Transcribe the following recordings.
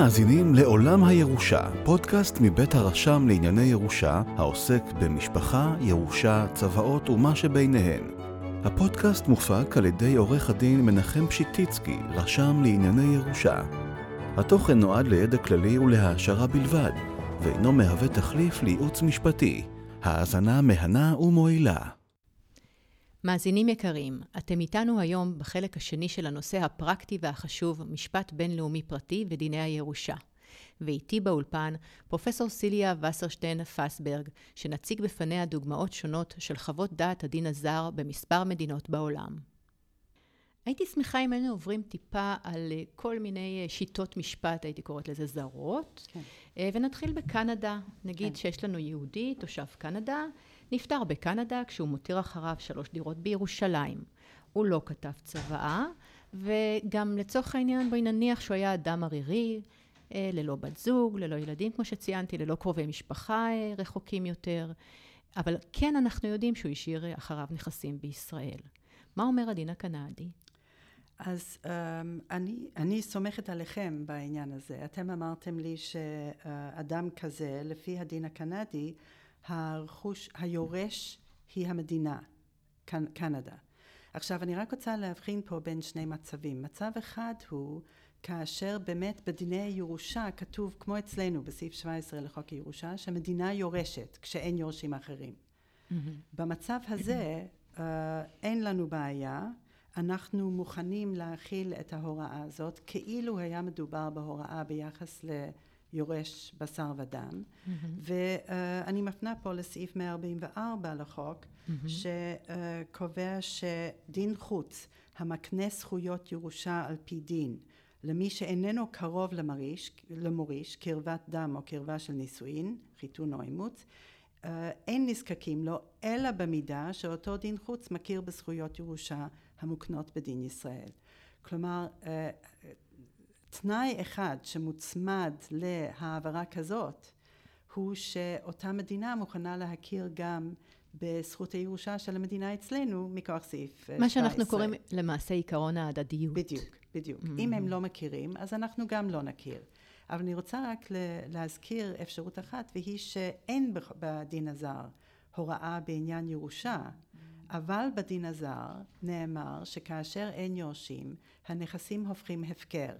מאזינים לעולם הירושה, פודקאסט מבית הרשם לענייני ירושה, העוסק במשפחה, ירושה, צוואות ומה שביניהן. הפודקאסט מופק על ידי עורך הדין מנחם פשיטיצקי, רשם לענייני ירושה. התוכן נועד לידע כללי ולהעשרה בלבד, ואינו מהווה תחליף לייעוץ משפטי. האזנה מהנה ומועילה. מאזינים יקרים, אתם איתנו היום בחלק השני של הנושא הפרקטי והחשוב, משפט בינלאומי פרטי ודיני הירושה. ואיתי באולפן, פרופסור סיליה וסרשטיין פסברג, שנציג בפניה דוגמאות שונות של חוות דעת הדין הזר במספר מדינות בעולם. הייתי שמחה אם היינו עוברים טיפה על אה, כל מיני אה, שיטות משפט, הייתי קוראת לזה זרות. כן. אה, ונתחיל בקנדה. נגיד כן. שיש לנו יהודי, תושב קנדה, נפטר בקנדה כשהוא מותיר אחריו שלוש דירות בירושלים. הוא לא כתב צוואה, וגם לצורך העניין בואי נניח שהוא היה אדם ערירי, ללא בת זוג, ללא ילדים כמו שציינתי, ללא קרובי משפחה רחוקים יותר, אבל כן אנחנו יודעים שהוא השאיר אחריו נכסים בישראל. מה אומר הדין הקנדי? אז um, אני, אני סומכת עליכם בעניין הזה. אתם אמרתם לי שאדם כזה, לפי הדין הקנדי, הרכוש, היורש היא המדינה, קנ, קנדה. עכשיו אני רק רוצה להבחין פה בין שני מצבים. מצב אחד הוא כאשר באמת בדיני הירושה כתוב כמו אצלנו בסעיף 17 לחוק הירושה שהמדינה יורשת כשאין יורשים אחרים. Mm-hmm. במצב הזה uh, אין לנו בעיה אנחנו מוכנים להכיל את ההוראה הזאת כאילו היה מדובר בהוראה ביחס ליורש בשר ודם mm-hmm. ואני מפנה פה לסעיף 144 לחוק mm-hmm. שקובע שדין חוץ המקנה זכויות ירושה על פי דין למי שאיננו קרוב למריש, למוריש קרבת דם או קרבה של נישואין חיתון או אימוץ אין נזקקים לו אלא במידה שאותו דין חוץ מכיר בזכויות ירושה המוקנות בדין ישראל. כלומר, אה, תנאי אחד שמוצמד להעברה כזאת הוא שאותה מדינה מוכנה להכיר גם בזכות הירושה של המדינה אצלנו מכוח סעיף 17. מה שאנחנו קוראים למעשה עיקרון ההדדיות. בדיוק, בדיוק. Mm-hmm. אם הם לא מכירים, אז אנחנו גם לא נכיר. אבל אני רוצה רק להזכיר אפשרות אחת, והיא שאין בדין הזר הוראה בעניין ירושה אבל בדין הזר נאמר שכאשר אין יורשים, הנכסים הופכים הפקר.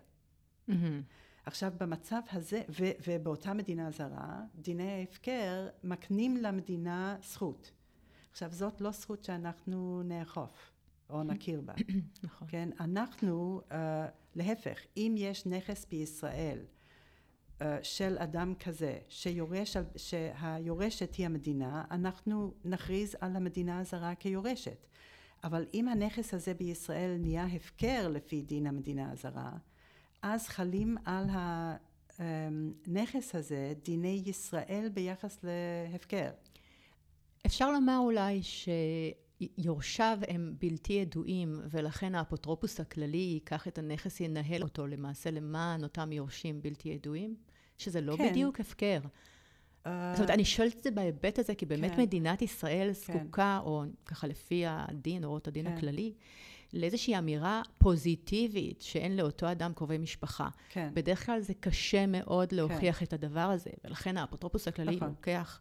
Mm-hmm. עכשיו במצב הזה, ו- ובאותה מדינה זרה, דיני ההפקר מקנים למדינה זכות. עכשיו זאת לא זכות שאנחנו נאכוף או נכיר בה. נכון. כן, אנחנו, uh, להפך, אם יש נכס בישראל אה, של אדם כזה שיורש, שהיורשת היא המדינה, אנחנו נכריז על המדינה הזרה כיורשת. אבל אם הנכס הזה בישראל נהיה הפקר לפי דין המדינה הזרה, אז חלים על הנכס הזה דיני ישראל ביחס להפקר. אפשר לומר אולי שיורשיו הם בלתי ידועים ולכן האפוטרופוס הכללי ייקח את הנכס, ינהל אותו למעשה למען אותם יורשים בלתי ידועים? שזה לא כן. בדיוק הפקר. Uh, זאת אומרת, אני שואלת את זה בהיבט הזה, כי באמת כן. מדינת ישראל כן. זקוקה, כן. או ככה לפי הדין, הוראות הדין כן. הכללי, לאיזושהי אמירה פוזיטיבית שאין לאותו אדם קרובי משפחה. כן. בדרך כלל זה קשה מאוד להוכיח כן. את הדבר הזה, ולכן האפוטרופוס הכללי נכון. לוקח...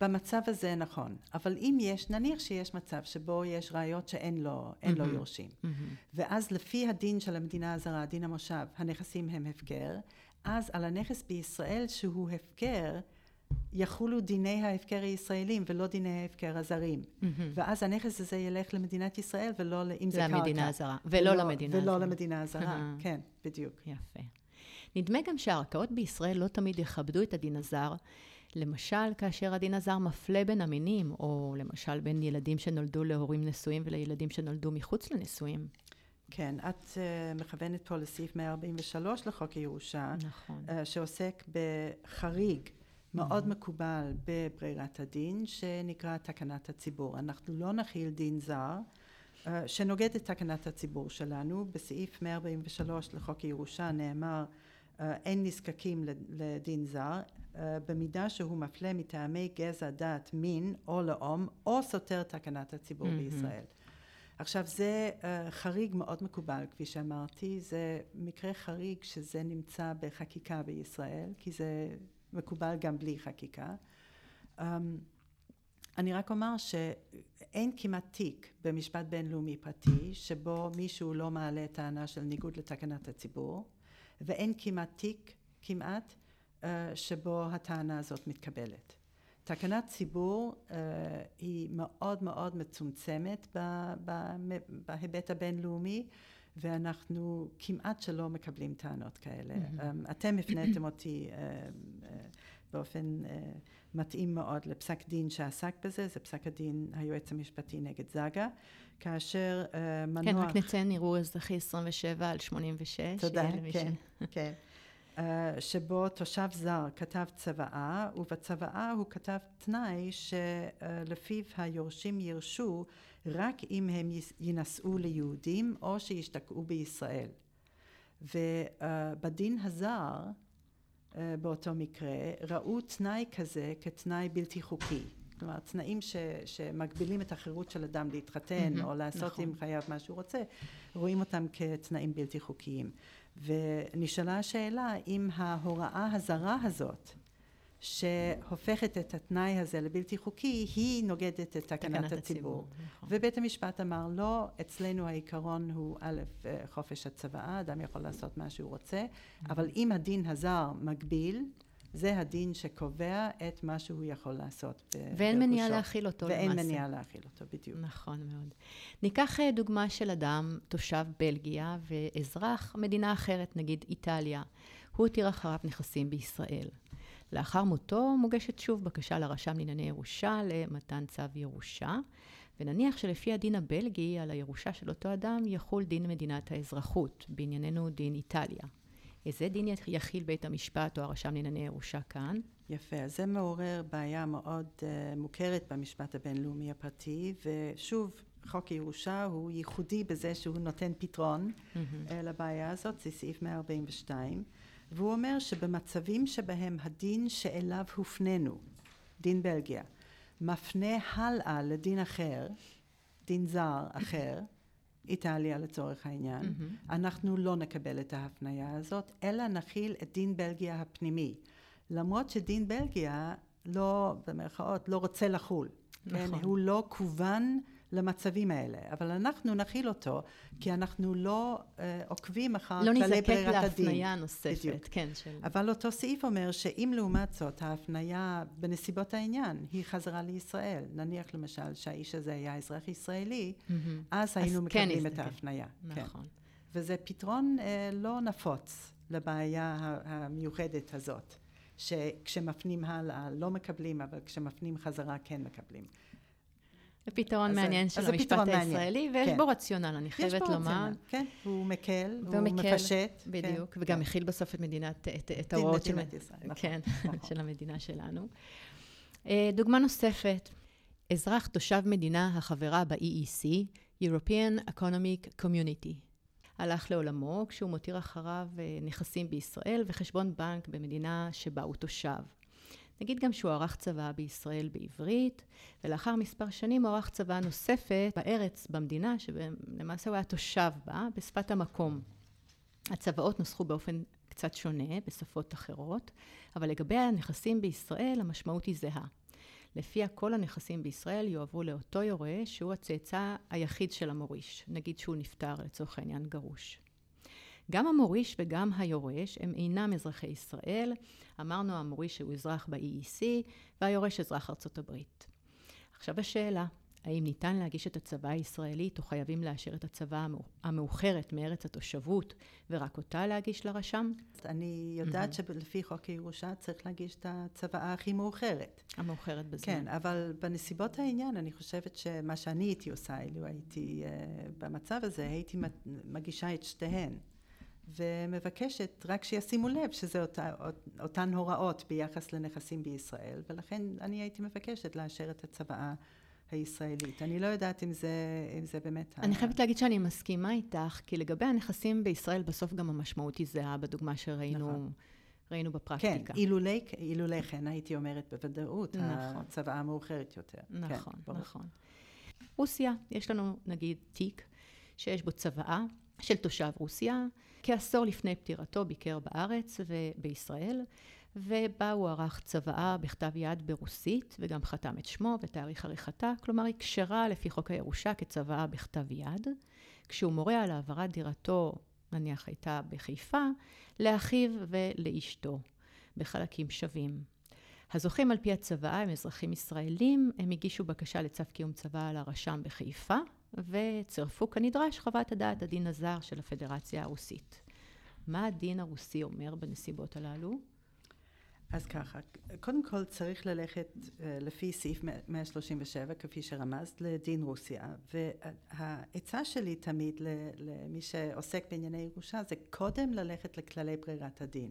במצב הזה נכון, אבל אם יש, נניח שיש מצב שבו יש ראיות שאין לו, mm-hmm. לו יורשים, mm-hmm. ואז לפי הדין של המדינה הזרה, דין המושב, הנכסים הם הפקר, אז על הנכס בישראל שהוא הפקר, יחולו דיני ההפקר הישראלים ולא דיני ההפקר הזרים. Mm-hmm. ואז הנכס הזה ילך למדינת ישראל ולא, אם זה קרקע. למדינה הזרה, ולא, למדינה הזרה. ולא למדינה הזרה, כן, בדיוק. יפה. נדמה גם שהערכאות בישראל לא תמיד יכבדו את הדין הזר. למשל, כאשר הדין הזר מפלה בין המינים, או למשל בין ילדים שנולדו להורים נשואים ולילדים שנולדו מחוץ לנשואים. כן, את uh, מכוונת פה לסעיף 143 לחוק הירושה, נכון. uh, שעוסק בחריג מאוד. מקובל בברירת הדין, שנקרא תקנת הציבור. אנחנו לא נכיל דין זר uh, שנוגד את תקנת הציבור שלנו. בסעיף 143 לחוק הירושה נאמר uh, אין נזקקים לדין זר, uh, במידה שהוא מפלה מטעמי גזע, דת, מין או לאום, או סותר תקנת הציבור mm-hmm. בישראל. עכשיו זה חריג מאוד מקובל, כפי שאמרתי, זה מקרה חריג שזה נמצא בחקיקה בישראל, כי זה מקובל גם בלי חקיקה. Um, אני רק אומר שאין כמעט תיק במשפט בינלאומי פרטי שבו מישהו לא מעלה טענה של ניגוד לתקנת הציבור ואין כמעט תיק כמעט uh, שבו הטענה הזאת מתקבלת. תקנת ציבור uh, היא מאוד מאוד מצומצמת בהיבט הבינלאומי ואנחנו כמעט שלא מקבלים טענות כאלה. Mm-hmm. אתם הפניתם אותי uh, באופן uh, מתאים מאוד לפסק דין שעסק בזה, זה פסק הדין היועץ המשפטי נגד זאגה, כאשר uh, מנוח... כן, רק נציין ערעור אזרחי 27 על 86. תודה, כן, ש... כן. Uh, שבו תושב זר כתב צוואה, ובצוואה הוא כתב תנאי שלפיו היורשים ירשו רק אם הם יינשאו ליהודים או שישתקעו בישראל. ובדין uh, הזר באותו מקרה, ראו תנאי כזה כתנאי בלתי חוקי. כלומר, תנאים ש, שמגבילים את החירות של אדם להתחתן mm-hmm, או לעשות נכון. עם חייו מה שהוא רוצה, רואים אותם כתנאים בלתי חוקיים. ונשאלה השאלה אם ההוראה הזרה הזאת שהופכת את התנאי הזה לבלתי חוקי, היא נוגדת את תקנת הציבור. הציבור. נכון. ובית המשפט אמר, לא, אצלנו העיקרון הוא א', אה, חופש הצוואה, אדם יכול לעשות מה שהוא רוצה, אבל אם הדין הזר מגביל, זה הדין שקובע את מה שהוא יכול לעשות. ואין מניעה להכיל אותו ואין למעשה. ואין מניעה להכיל אותו, בדיוק. נכון מאוד. ניקח אה, דוגמה של אדם, תושב בלגיה ואזרח מדינה אחרת, נגיד איטליה. הוא הותיר אחריו נכסים בישראל. לאחר מותו מוגשת שוב בקשה לרשם לענייני ירושה למתן צו ירושה, ונניח שלפי הדין הבלגי על הירושה של אותו אדם יחול דין מדינת האזרחות, בענייננו דין איטליה. איזה דין יכיל בית המשפט או הרשם לענייני ירושה כאן? יפה, אז זה מעורר בעיה מאוד uh, מוכרת במשפט הבינלאומי הפרטי, ושוב, חוק הירושה הוא ייחודי בזה שהוא נותן פתרון mm-hmm. לבעיה הזאת, זה סעיף 142. והוא אומר שבמצבים שבהם הדין שאליו הופנינו, דין בלגיה, מפנה הלאה לדין אחר, דין זר אחר, איטליה לצורך העניין, mm-hmm. אנחנו לא נקבל את ההפניה הזאת, אלא נכיל את דין בלגיה הפנימי. למרות שדין בלגיה לא, במרכאות, לא רוצה לחול. נכון. כן? הוא לא כוון למצבים האלה, אבל אנחנו נכיל אותו, כי אנחנו לא אה, עוקבים אחר לא כללי ברירת הדין. לא נזדקק להפניה נוספת, כן. של... אבל אותו סעיף אומר שאם לעומת זאת ההפניה בנסיבות העניין היא חזרה לישראל, נניח למשל שהאיש הזה היה אזרח ישראלי, mm-hmm. אז היינו אז כן מקבלים כן את ההפניה. נכון. כן. וזה פתרון אה, לא נפוץ לבעיה המיוחדת הזאת. שכשמפנים הלאה לא מקבלים, אבל כשמפנים חזרה כן מקבלים. זה פתרון מעניין של המשפט הישראלי, ויש כן. בו רציונל, אני חייבת לומר. יש בו רציונל, כן, הוא מקל, הוא מקל, מפשט. בדיוק, כן, וגם כן. מכיל בסוף את מדינת, את, את ההוראות של, ישראל, נכון, כן, נכון. של המדינה שלנו. אה, דוגמה נוספת, אזרח תושב מדינה החברה ב-EEC, European Economic Community. הלך לעולמו כשהוא מותיר אחריו אה, נכסים בישראל וחשבון בנק במדינה שבה הוא תושב. נגיד גם שהוא ערך צבא בישראל בעברית, ולאחר מספר שנים הוא ערך צבא נוספת בארץ, במדינה, שלמעשה הוא היה תושב בה, בשפת המקום. הצוואות נוסחו באופן קצת שונה, בשפות אחרות, אבל לגבי הנכסים בישראל המשמעות היא זהה. לפיה כל הנכסים בישראל יועברו לאותו יורש שהוא הצאצא היחיד של המוריש, נגיד שהוא נפטר לצורך העניין גרוש. גם המוריש וגם היורש הם אינם אזרחי ישראל. אמרנו המוריש הוא אזרח ב-EEC והיורש אזרח ארצות הברית. עכשיו השאלה, האם ניתן להגיש את הצבא הישראלית או חייבים לאשר את הצבא המאוחרת מארץ התושבות ורק אותה להגיש לרשם? אני יודעת mm-hmm. שלפי חוק הירושה צריך להגיש את הצוואה הכי מאוחרת. המאוחרת בזמן. כן, אבל בנסיבות העניין אני חושבת שמה שאני הייתי עושה, אילו הייתי uh, במצב הזה, הייתי מגישה את שתיהן. ומבקשת רק שישימו לב שזה אותה, אותן הוראות ביחס לנכסים בישראל, ולכן אני הייתי מבקשת לאשר את הצוואה הישראלית. אני לא יודעת אם זה, אם זה באמת... אני ה... חייבת להגיד שאני מסכימה איתך, כי לגבי הנכסים בישראל, בסוף גם המשמעות היא זהה בדוגמה שראינו. נכון. ראינו בפרקטיקה. כן, אילולי, אילולי כן, הייתי אומרת בוודאות, נכון. הצוואה המאוחרת יותר. נכון, כן, נכון. רוסיה, יש לנו נגיד תיק שיש בו צוואה של תושב רוסיה, כעשור לפני פטירתו ביקר בארץ ובישראל, ובה הוא ערך צוואה בכתב יד ברוסית, וגם חתם את שמו ותאריך עריכתה, כלומר היא כשרה לפי חוק הירושה כצוואה בכתב יד. כשהוא מורה על העברת דירתו, נניח הייתה בחיפה, לאחיו ולאשתו, בחלקים שווים. הזוכים על פי הצוואה הם אזרחים ישראלים, הם הגישו בקשה לצו קיום צוואה לרשם בחיפה, וצירפו כנדרש חוות הדעת הדין הזר של הפדרציה הרוסית. מה הדין הרוסי אומר בנסיבות הללו? אז ככה, קודם כל צריך ללכת uh, לפי סעיף 137, כפי שרמזת, לדין רוסיה. והעצה שלי תמיד למי שעוסק בענייני ירושה זה קודם ללכת לכללי ברירת הדין.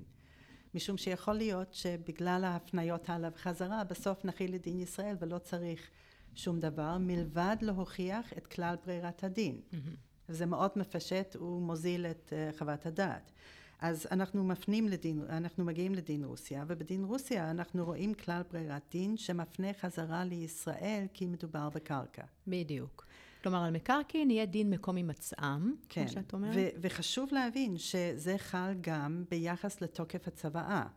משום שיכול להיות שבגלל ההפניות הלאה וחזרה, בסוף נכיל לדין ישראל ולא צריך שום דבר, מלבד להוכיח את כלל ברירת הדין. Mm-hmm. זה מאוד מפשט ומוזיל את uh, חוות הדעת. אז אנחנו מפנים לדין, אנחנו מגיעים לדין רוסיה, ובדין רוסיה אנחנו רואים כלל ברירת דין שמפנה חזרה לישראל כי מדובר בקרקע. בדיוק. כלומר, על מקרקעין יהיה דין מקום הימצאם, כן. כמו שאת אומרת. ו- וחשוב להבין שזה חל גם ביחס לתוקף הצוואה.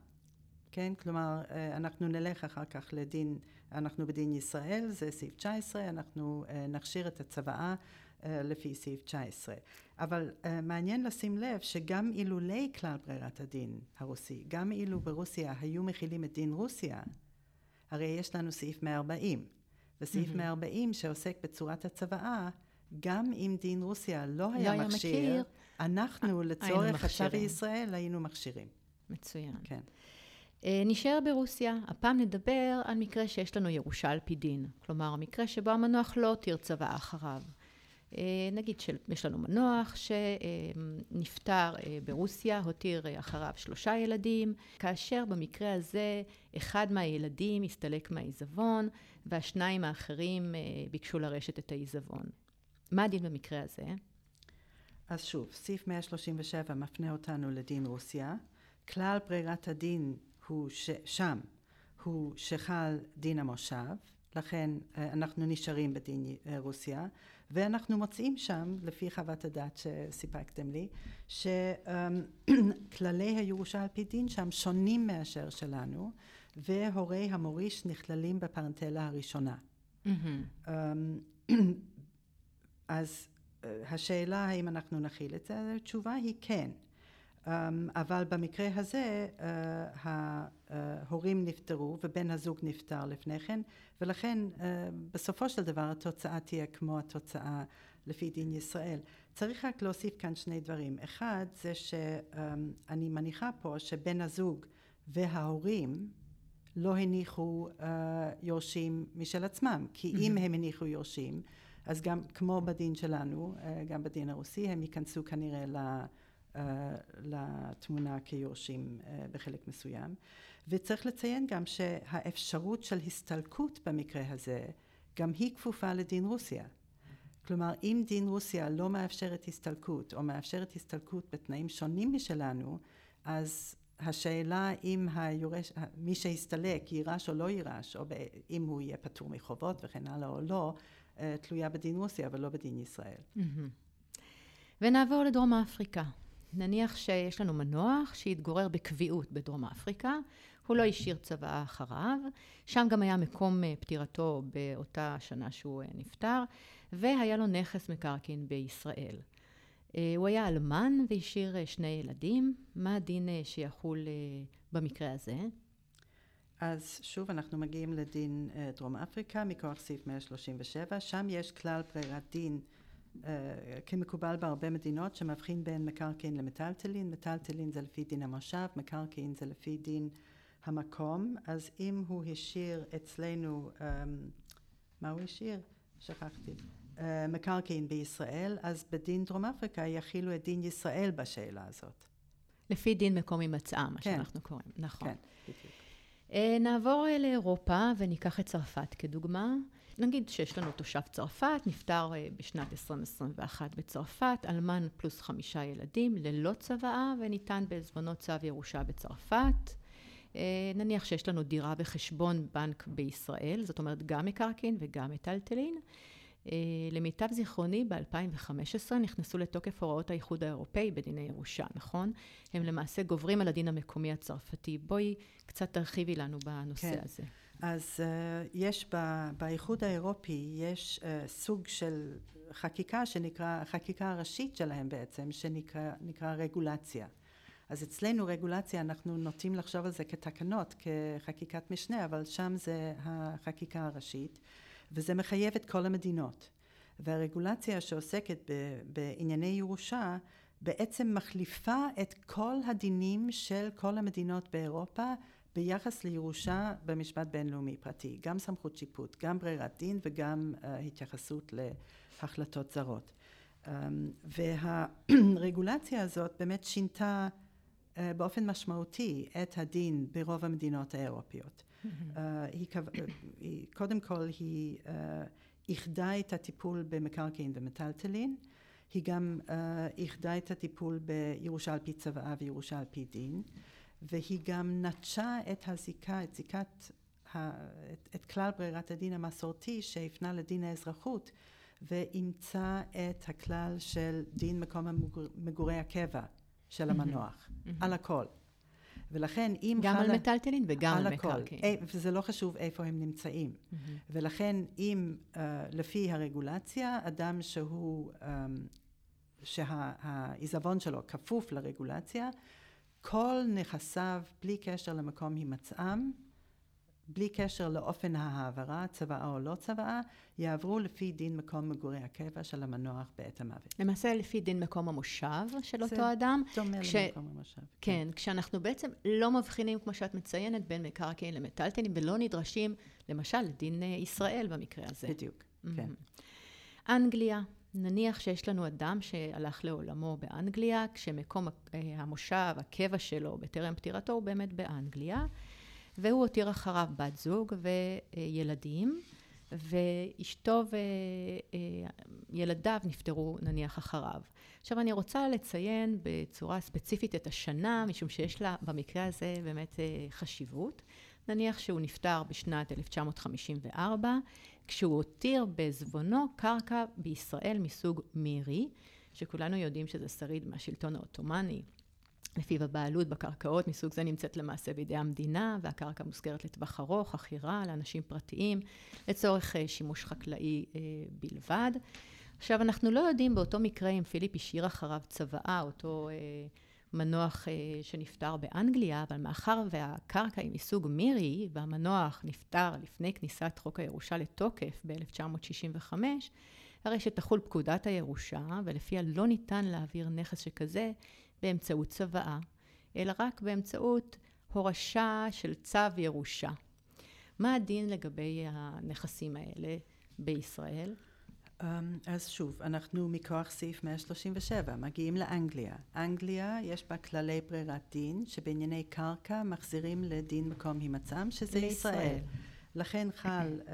כן? כלומר, אה, אנחנו נלך אחר כך לדין, אנחנו בדין ישראל, זה סעיף 19, אנחנו אה, נכשיר את הצוואה אה, לפי סעיף 19. אבל uh, מעניין לשים לב שגם אילולי כלל ברירת הדין הרוסי, גם אילו ברוסיה היו מכילים את דין רוסיה, הרי יש לנו סעיף 140, וסעיף mm-hmm. 140 שעוסק בצורת הצוואה, גם אם דין רוסיה לא היה לא מכשיר, מכיר, אנחנו לצורך השאר ישראל היינו מכשירים. מצוין. כן. Uh, נשאר ברוסיה, הפעם נדבר על מקרה שיש לנו ירושה על פי דין, כלומר המקרה שבו המנוח לא הותיר צוואה אחריו. אה, נגיד שיש לנו מנוח שנפטר אה, ברוסיה, הותיר אה, אחריו שלושה ילדים, כאשר במקרה הזה אחד מהילדים הסתלק מהעיזבון והשניים האחרים ביקשו לרשת את העיזבון. מה הדין במקרה הזה? אז שוב, סעיף 137 מפנה אותנו לדין רוסיה. כלל ברירת הדין הוא ש... שם הוא שחל דין המושב, לכן אנחנו נשארים בדין רוסיה. ואנחנו מוצאים שם, לפי חוות הדעת שסיפקתם לי, שכללי הירושה על פי דין שם שונים מאשר שלנו, והורי המוריש נכללים בפרנטלה הראשונה. Mm-hmm. אז אה, השאלה האם אנחנו נכיל את זה, התשובה היא כן. Um, אבל במקרה הזה uh, ההורים נפטרו ובן הזוג נפטר לפני כן ולכן uh, בסופו של דבר התוצאה תהיה כמו התוצאה לפי דין ישראל. צריך רק להוסיף כאן שני דברים. אחד זה שאני um, מניחה פה שבן הזוג וההורים לא הניחו uh, יורשים משל עצמם כי. אם הם הניחו יורשים אז גם כמו בדין שלנו, גם בדין הרוסי, הם ייכנסו כנראה ל... uh, לתמונה כיורשים uh, בחלק מסוים. וצריך לציין גם שהאפשרות של הסתלקות במקרה הזה, גם היא כפופה לדין רוסיה. כלומר, אם דין רוסיה לא מאפשרת הסתלקות, או מאפשרת הסתלקות בתנאים שונים משלנו, אז השאלה אם היורש, מי שהסתלק יירש או לא יירש, או אם הוא יהיה פטור מחובות וכן הלאה או לא, אה, תלויה בדין רוסיה ולא בדין ישראל. ונעבור לדרום אפריקה. נניח שיש לנו מנוח שהתגורר בקביעות בדרום אפריקה, הוא לא השאיר צוואה אחריו, שם גם היה מקום אה, פטירתו באותה שנה שהוא אה, נפטר, והיה לו נכס מקרקעין בישראל. אה, הוא היה אלמן והשאיר שני ילדים, מה הדין שיחול במקרה הזה? אז שוב אנחנו מגיעים לדין דרום אפריקה מכוח סעיף 137, שם יש כלל ברירת דין כמקובל בהרבה מדינות שמבחין בין מקרקעין למטלטלין, מטלטלין זה לפי דין המושב, מקרקעין זה לפי דין המקום, אז אם הוא השאיר אצלנו, um, מה הוא השאיר? שכחתי. Uh, מקרקעין בישראל, אז בדין דרום אפריקה יכילו את דין ישראל בשאלה הזאת. לפי דין מקום הימצאה, מה כן. שאנחנו קוראים, נכון. כן, בדיוק. Uh, נעבור לאירופה וניקח את צרפת כדוגמה. נגיד שיש לנו תושב צרפת, נפטר אה, בשנת 2021 בצרפת, אלמן פלוס חמישה ילדים, ללא צוואה, וניתן בעזבונות צו ירושה בצרפת. אה, נניח שיש לנו דירה בחשבון בנק בישראל, זאת אומרת גם מקרקעין וגם מטלטלין. למיטב זיכרוני, ב-2015 נכנסו לתוקף הוראות האיחוד האירופאי בדיני ירושה, נכון? הם למעשה גוברים על הדין המקומי הצרפתי. בואי קצת תרחיבי לנו בנושא כן. הזה. אז uh, יש ב, באיחוד האירופי, יש uh, סוג של חקיקה שנקרא, החקיקה הראשית שלהם בעצם, שנקרא רגולציה. אז אצלנו רגולציה, אנחנו נוטים לחשוב על זה כתקנות, כחקיקת משנה, אבל שם זה החקיקה הראשית, וזה מחייב את כל המדינות. והרגולציה שעוסקת ב, בענייני ירושה, בעצם מחליפה את כל הדינים של כל המדינות באירופה ביחס לירושה במשפט בינלאומי פרטי, גם סמכות שיפוט, גם ברירת דין וגם uh, התייחסות להחלטות זרות. Um, והרגולציה הזאת באמת שינתה uh, באופן משמעותי את הדין ברוב המדינות האירופיות. Uh, היא, היא, קודם כל היא uh, איחדה את הטיפול במקרקעין ומטלטלין, היא גם uh, איחדה את הטיפול בירושה על פי צוואה וירושה על פי דין. והיא גם נטשה את הזיקה, את זיקת, ה, את, את כלל ברירת הדין המסורתי שהפנה לדין האזרחות ואימצה את הכלל של דין מקום המגור, מגורי הקבע של המנוח. על הכל. ולכן אם גם חלה... על מטלטלין וגם על מקרקעין. וזה לא חשוב איפה הם נמצאים. Mm-hmm. ולכן אם uh, לפי הרגולציה, אדם שהוא, um, שהעיזבון שלו כפוף לרגולציה, כל נכסיו, בלי קשר למקום הימצאם, בלי קשר לאופן ההעברה, צוואה או לא צוואה, יעברו לפי דין מקום מגורי הקבע של המנוח בעת המוות. למעשה לפי דין מקום המושב של אותו אדם. זה דומה כש... למקום המושב. כן, כן, כשאנחנו בעצם לא מבחינים, כמו שאת מציינת, בין מקרקעין למטלטלין, ולא נדרשים, למשל, לדין אה, ישראל במקרה הזה. בדיוק. כן. אנגליה, נניח שיש לנו אדם שהלך לעולמו באנגליה, כשמקום אה, המושב, הקבע שלו בטרם פטירתו הוא באמת באנגליה, והוא הותיר אחריו בת זוג וילדים, ואשתו וילדיו נפטרו נניח אחריו. עכשיו אני רוצה לציין בצורה ספציפית את השנה, משום שיש לה במקרה הזה באמת אה, חשיבות. נניח שהוא נפטר בשנת 1954, כשהוא הותיר בעזבונו קרקע בישראל מסוג מירי, שכולנו יודעים שזה שריד מהשלטון העות'מאני. לפיו הבעלות בקרקעות מסוג זה נמצאת למעשה בידי המדינה, והקרקע מושכרת לטווח ארוך, חכירה לאנשים פרטיים, לצורך אה, שימוש חקלאי אה, בלבד. עכשיו, אנחנו לא יודעים באותו מקרה אם פיליפ השאיר אחריו צוואה, אותו אה, מנוח אה, שנפטר באנגליה, אבל מאחר והקרקע היא מסוג מירי, והמנוח נפטר לפני כניסת חוק הירושה לתוקף ב-1965, הרי שתחול פקודת הירושה, ולפיה לא ניתן להעביר נכס שכזה באמצעות צוואה, אלא רק באמצעות הורשה של צו ירושה. מה הדין לגבי הנכסים האלה בישראל? Um, אז שוב, אנחנו מכוח סעיף 137 מגיעים לאנגליה. אנגליה יש בה כללי ברירת דין שבענייני קרקע מחזירים לדין מקום הימצאם שזה לישראל. ישראל. לכן חל, uh,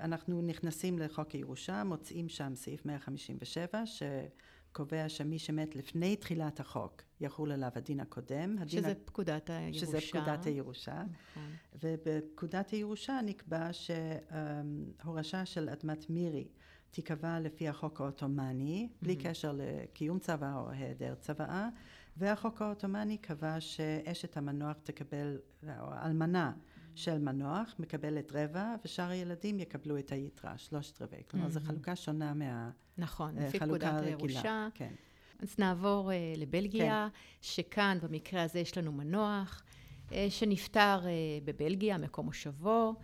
אנחנו נכנסים לחוק הירושה, מוצאים שם סעיף 157 שקובע שמי שמת לפני תחילת החוק יחול עליו הדין הקודם. שזה הדין פקודת הירושה. שזה פקודת הירושה. נכון. ובפקודת הירושה נקבע שהורשה של אדמת מירי תיקבע לפי החוק העות'מאני, mm-hmm. בלי קשר לקיום צוואה או היעדר צוואה, והחוק העות'מאני קבע שאשת המנוח תקבל, או אלמנה של מנוח מקבלת רבע, ושאר הילדים יקבלו את היתרה, שלושת רבעי. כלומר, mm-hmm. זו חלוקה שונה מהחלוקה נכון, לפי פקודת הירושה. כן. אז נעבור uh, לבלגיה, כן. שכאן במקרה הזה יש לנו מנוח, uh, שנפטר uh, בבלגיה, מקום מושבו,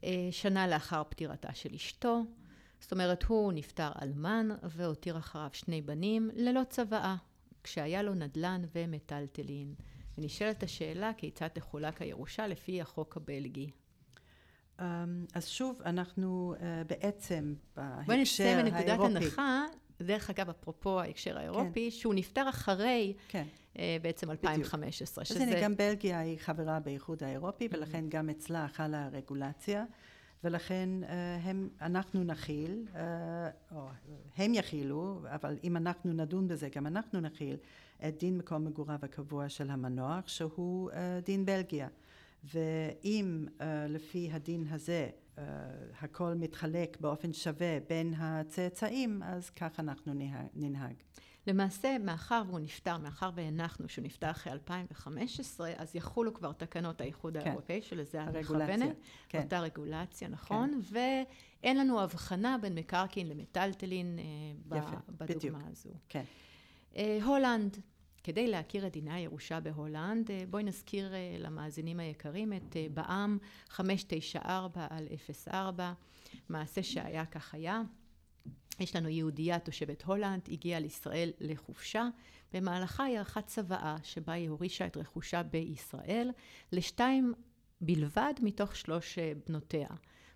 uh, שנה לאחר פטירתה של אשתו. זאת אומרת, הוא נפטר אלמן והותיר אחריו שני בנים ללא צוואה, כשהיה לו נדל"ן ומטלטלין. ונשאלת השאלה כיצד תחולק הירושה לפי החוק הבלגי. Um, אז שוב, אנחנו uh, בעצם בהקשר האירופי... בואי נסיים מנקודת הנחה, דרך אגב, אפרופו ההקשר האירופי, כן. שהוא נפטר אחרי כן. uh, בעצם 2015. בדיוק. שזה... אז הנה, גם בלגיה היא חברה באיחוד האירופי, ולכן גם אצלה חלה הרגולציה. ולכן אה, הם, אנחנו נכיל, אה, או הם יכילו, אבל אם אנחנו נדון בזה, גם אנחנו נכיל את דין מקום מגוריו הקבוע של המנוח, שהוא אה, דין בלגיה. ואם לפי הדין הזה הכל מתחלק באופן שווה בין הצאצאים, אז כך אנחנו ננהג. למעשה, מאחר והוא נפטר, מאחר והנחנו שהוא נפטר אחרי 2015, אז יחולו כבר תקנות האיחוד כן. האירופאי, שלזה את מכוונת. כן. אותה רגולציה, נכון? כן. ואין לנו הבחנה בין מקרקעין למטלטלין אה, יפה, בדוגמה בדיוק. הזו. כן. אה, הולנד, כדי להכיר את דיני הירושה בהולנד, אה, בואי נזכיר למאזינים היקרים את בע"מ 594 על 04, מעשה שהיה כך היה. יש לנו יהודייה תושבת הולנד, הגיעה לישראל לחופשה, במהלכה היא ערכה צוואה שבה היא הורישה את רכושה בישראל לשתיים בלבד מתוך שלוש אה, בנותיה.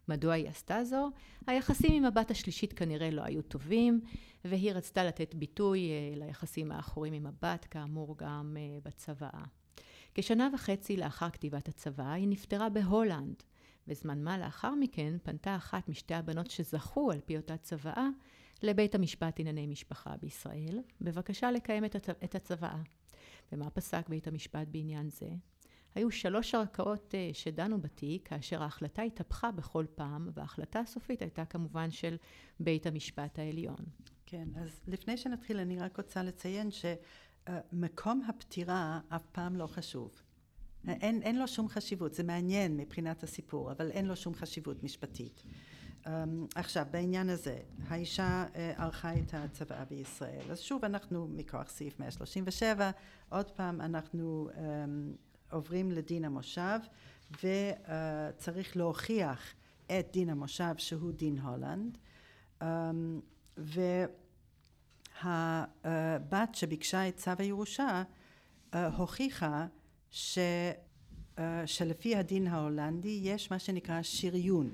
מדוע היא עשתה זו? היחסים עם הבת השלישית כנראה לא היו טובים, והיא רצתה לתת ביטוי אה, ליחסים האחורים עם הבת, כאמור גם אה, בצוואה. כשנה וחצי לאחר כתיבת הצוואה היא נפטרה בהולנד. וזמן מה לאחר מכן פנתה אחת משתי הבנות שזכו על פי אותה צוואה לבית המשפט לענייני משפחה בישראל, בבקשה לקיים את, הצ... את הצוואה. ומה פסק בית המשפט בעניין זה? היו שלוש ערכאות uh, שדנו בתיק, כאשר ההחלטה התהפכה בכל פעם, וההחלטה הסופית הייתה כמובן של בית המשפט העליון. כן, אז לפני שנתחיל אני רק רוצה לציין שמקום הפטירה אף פעם לא חשוב. אין, אין לו שום חשיבות, זה מעניין מבחינת הסיפור, אבל אין לו שום חשיבות משפטית. Um, עכשיו, בעניין הזה, האישה uh, ערכה את הצוואה בישראל. אז שוב, אנחנו מכוח סעיף 137, עוד פעם אנחנו um, עוברים לדין המושב, וצריך uh, להוכיח את דין המושב שהוא דין הולנד. Um, והבת שביקשה את צו הירושה הוכיחה ש, uh, שלפי הדין ההולנדי יש מה שנקרא שריון.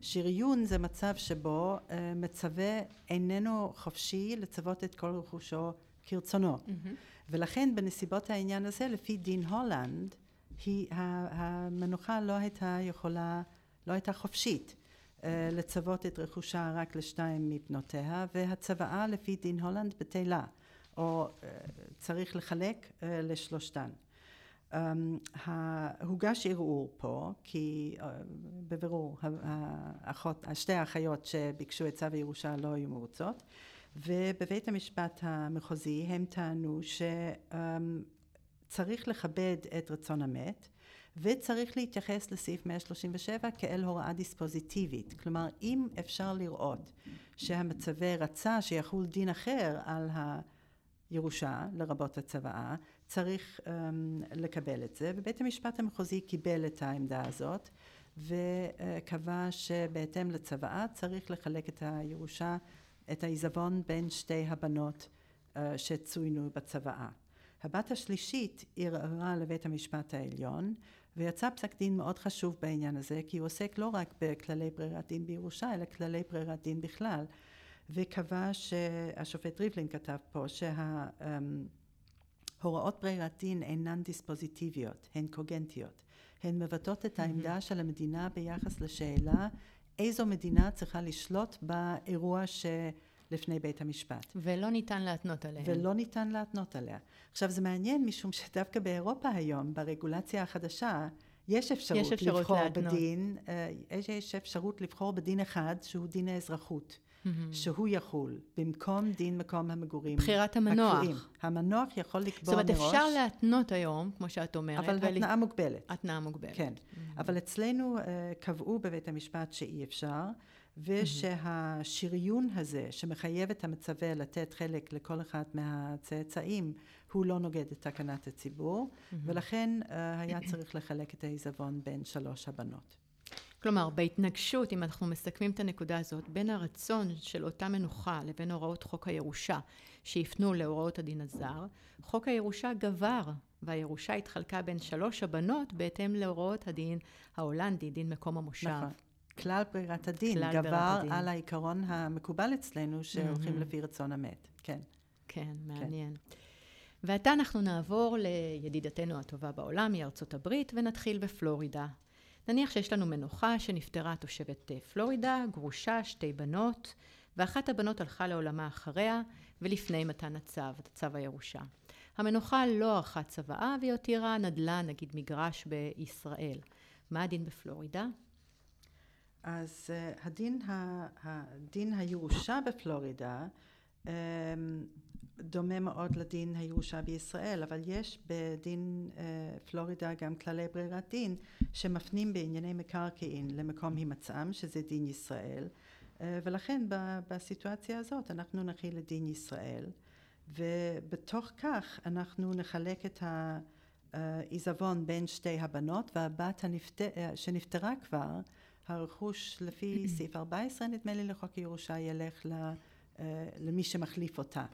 שריון זה מצב שבו uh, מצווה איננו חופשי לצוות את כל רכושו כרצונו. Mm-hmm. ולכן בנסיבות העניין הזה, לפי דין הולנד, היא, המנוחה לא הייתה יכולה, לא הייתה חופשית uh, לצוות את רכושה רק לשתיים מבנותיה, והצוואה לפי דין הולנד בטלה, או צריך לחלק לשלושתן. Um, הוגש ערעור פה, כי uh, בבירור האחות, שתי האחיות שביקשו את צו הירושה לא היו מרוצות, ובבית המשפט המחוזי הם טענו שצריך um, לכבד את רצון המת, וצריך להתייחס לסעיף 137 כאל הוראה דיספוזיטיבית. כלומר, אם אפשר לראות שהמצווה רצה שיחול דין אחר על הירושה, לרבות הצוואה, צריך um, לקבל את זה, ובית המשפט המחוזי קיבל את העמדה הזאת וקבע שבהתאם לצוואה צריך לחלק את הירושה, את העיזבון בין שתי הבנות uh, שצוינו בצוואה. הבת השלישית ערערה לבית המשפט העליון ויצא פסק דין מאוד חשוב בעניין הזה כי הוא עוסק לא רק בכללי ברירת דין בירושה אלא כללי ברירת דין בכלל וקבע שהשופט ריבלין כתב פה שה... Um, הוראות ברירת דין אינן דיספוזיטיביות, הן קוגנטיות. הן מבטאות את העמדה של המדינה ביחס לשאלה איזו מדינה צריכה לשלוט באירוע שלפני בית המשפט. ולא ניתן להתנות עליה. ולא ניתן להתנות עליה. עכשיו זה מעניין משום שדווקא באירופה היום, ברגולציה החדשה, יש אפשרות, יש אפשרות לבחור להתנות. בדין, אה, יש אפשרות לבחור בדין אחד שהוא דין האזרחות. Mm-hmm. שהוא יחול במקום דין מקום המגורים. בחירת המנוח. הקבועים. המנוח יכול לקבוע מראש. זאת אומרת, מראש, אפשר להתנות היום, כמו שאת אומרת. אבל ול... התנאה מוגבלת. התנאה מוגבלת. כן. Mm-hmm. אבל אצלנו uh, קבעו בבית המשפט שאי אפשר, ושהשריון הזה שמחייב את המצווה לתת חלק לכל אחד מהצאצאים הוא לא נוגד את תקנת הציבור mm-hmm. ולכן uh, היה צריך לחלק את העיזבון בין שלוש הבנות. כלומר, בהתנגשות, אם אנחנו מסכמים את הנקודה הזאת, בין הרצון של אותה מנוחה לבין הוראות חוק הירושה, שיפנו להוראות הדין הזר, חוק הירושה גבר, והירושה התחלקה בין שלוש הבנות בהתאם להוראות הדין ההולנדי, דין מקום המושב. נכון. כלל ברירת הדין כלל גבר הדין. על העיקרון המקובל אצלנו, שהולכים mm-hmm. לפי רצון המת. כן. כן, מעניין. כן. ועתה אנחנו נעבור לידידתנו הטובה בעולם, היא ארצות הברית, ונתחיל בפלורידה. נניח שיש לנו מנוחה שנפטרה תושבת אה, פלורידה, גרושה, שתי בנות, ואחת הבנות הלכה לעולמה אחריה, ולפני מתן הצו, צו הירושה. המנוחה לא ערכה צוואה והיא הותירה נדל"ן, נגיד מגרש בישראל. מה הדין בפלורידה? אז uh, הדין, הדין הירושה בפלורידה um, דומה מאוד לדין הירושה בישראל, אבל יש בדין uh, פלורידה גם כללי ברירת דין שמפנים בענייני מקרקעין למקום הימצאם, שזה דין ישראל, uh, ולכן ב, בסיטואציה הזאת אנחנו נכיל לדין ישראל, ובתוך כך אנחנו נחלק את העיזבון בין שתי הבנות, והבת הנפט... שנפטרה כבר הרכוש לפי סעיף 14 נדמה לי לחוק הירושה ילך אה, למי שמחליף אותה.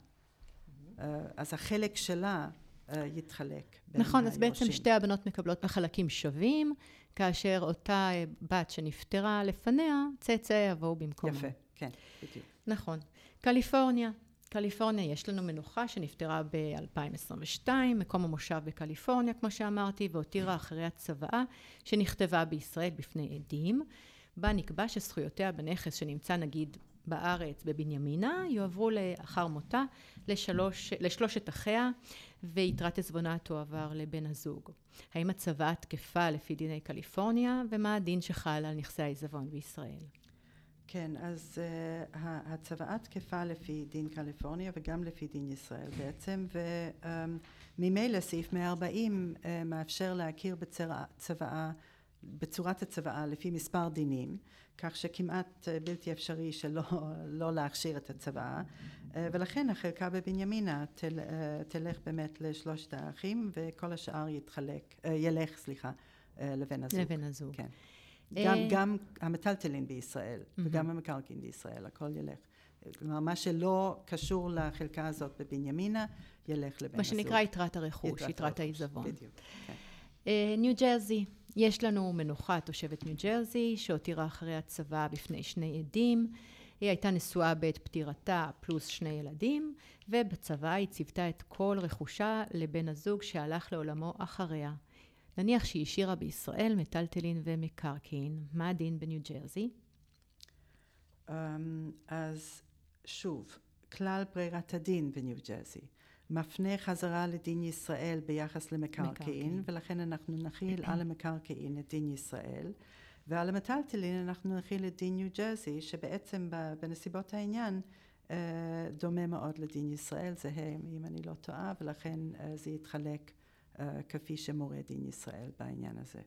אה, אז החלק שלה אה, יתחלק נכון, אז בעצם שתי הבנות מקבלות בחלקים שווים, כאשר אותה בת שנפטרה לפניה, צאצאי יבואו במקומה. יפה, כן, בדיוק. נכון. קליפורניה, קליפורניה יש לנו מנוחה שנפטרה ב-2022, מקום המושב בקליפורניה, כמו שאמרתי, והותירה אחריה צוואה שנכתבה בישראל בפני עדים, בה נקבע שזכויותיה בנכס שנמצא נגיד בארץ בבנימינה יועברו לאחר מותה לשלוש, לשלושת אחיה ויתרת עזבונה תועבר לבן הזוג. האם הצוואה תקפה לפי דיני קליפורניה ומה הדין שחל על נכסי העיזבון בישראל? כן, אז uh, הצוואה תקפה לפי דין קליפורניה וגם לפי דין ישראל בעצם, וממילא um, סעיף 140 uh, אה, מאפשר להכיר בצוואה, בצורת הצוואה לפי מספר דינים, כך שכמעט uh, בלתי אפשרי שלא לא להכשיר את הצוואה, uh, ולכן החלקה בבנימינה תל, uh, תלך באמת לשלושת האחים וכל השאר יתחלק, ילך, סליחה, לבן הזוג. לבן הזוג. כן. גם, אה, גם המטלטלין בישראל וגם המקרקעין בישראל, הכל ילך. כלומר, מה שלא קשור לחלקה הזאת בבנימינה, ילך לבן הזוג. מה שנקרא יתרת הרכוש, יתרת העיזבון. בדיוק, כן. אה, ניו ג'רזי, יש לנו מנוחה, תושבת ניו ג'רזי, שהותירה אחרי הצבא בפני שני עדים. היא הייתה נשואה בעת פטירתה פלוס שני ילדים, ובצבא היא ציוותה את כל רכושה לבן הזוג שהלך לעולמו אחריה. נניח שהיא השאירה בישראל מטלטלין ומקרקעין, מה הדין בניו ג'רזי? Um, אז שוב, כלל ברירת הדין בניו ג'רזי מפנה חזרה לדין ישראל ביחס למקרקעין, ולכן אנחנו נכיל על המקרקעין את דין ישראל, ועל המטלטלין אנחנו נכיל את דין ניו ג'רזי, שבעצם בנסיבות העניין uh, דומה מאוד לדין ישראל, זהה אם אני לא טועה, ולכן uh, זה יתחלק אה, כפי שמורה דין ישראל בעניין הזה.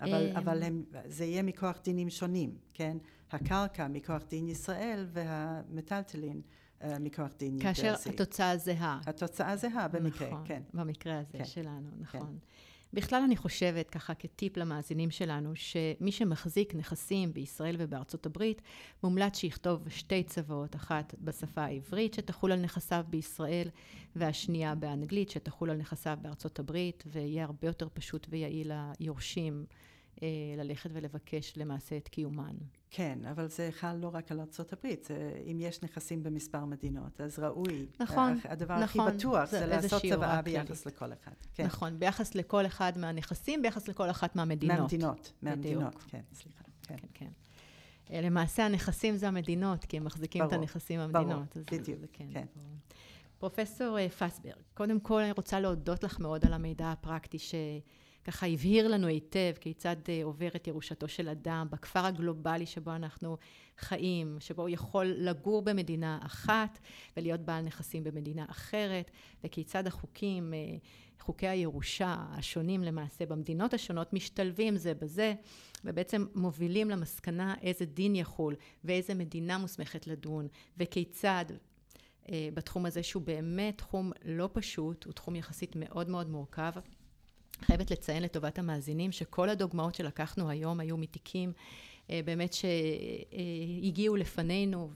אבל, אה, אבל הם, זה יהיה מכוח דינים שונים, כן? הקרקע מכוח דין ישראל והמטלטלין מכוח דין ניו ג'רסי. כאשר התוצאה זהה. התוצאה זהה במקרה, נכון, כן. במקרה הזה כן. שלנו, נכון. כן. בכלל אני חושבת, ככה כטיפ למאזינים שלנו, שמי שמחזיק נכסים בישראל ובארצות הברית, מומלץ שיכתוב שתי צוואות, אחת בשפה העברית שתחול על נכסיו בישראל, והשנייה באנגלית שתחול על נכסיו בארצות הברית, ויהיה הרבה יותר פשוט ויעיל ליורשים אה, ללכת ולבקש למעשה את קיומן. כן, אבל זה חל לא רק על ארה"ב, אם יש נכסים במספר מדינות, אז ראוי. נכון, הדבר נכון. הכי בטוח זה, זה לעשות צוואה ביחס כללית. לכל אחד. כן. נכון, ביחס לכל אחד מהנכסים, ביחס לכל אחת מהמדינות. מהמדינות, מהמדינות, כן, סליחה. כן, כן. כן. אה, למעשה הנכסים זה המדינות, כי הם מחזיקים ברור, את הנכסים מהמדינות. ברור, בדיוק, זה, כן. כן. פרופסור אה, פסברג, קודם כל אני רוצה להודות לך מאוד על המידע הפרקטי ש... ככה הבהיר לנו היטב כיצד אה, עוברת ירושתו של אדם בכפר הגלובלי שבו אנחנו חיים, שבו הוא יכול לגור במדינה אחת ולהיות בעל נכסים במדינה אחרת, וכיצד החוקים, אה, חוקי הירושה השונים למעשה במדינות השונות משתלבים זה בזה, ובעצם מובילים למסקנה איזה דין יחול ואיזה מדינה מוסמכת לדון, וכיצד אה, בתחום הזה שהוא באמת תחום לא פשוט, הוא תחום יחסית מאוד מאוד מורכב. חייבת לציין לטובת המאזינים שכל הדוגמאות שלקחנו היום היו מתיקים אה, באמת שהגיעו לפנינו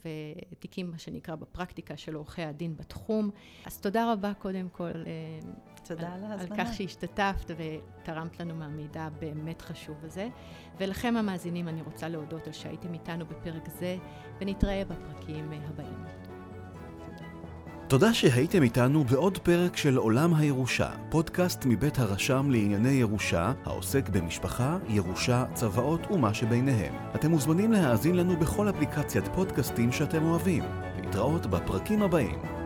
ותיקים מה שנקרא בפרקטיקה של עורכי הדין בתחום. אז תודה רבה קודם כל אה, תודה על, על, על כך שהשתתפת ותרמת לנו מהמידע הבאמת חשוב הזה. ולכם המאזינים אני רוצה להודות על שהייתם איתנו בפרק זה ונתראה בפרקים הבאים. תודה שהייתם איתנו בעוד פרק של עולם הירושה, פודקאסט מבית הרשם לענייני ירושה, העוסק במשפחה, ירושה, צוואות ומה שביניהם. אתם מוזמנים להאזין לנו בכל אפליקציית פודקאסטים שאתם אוהבים. להתראות בפרקים הבאים.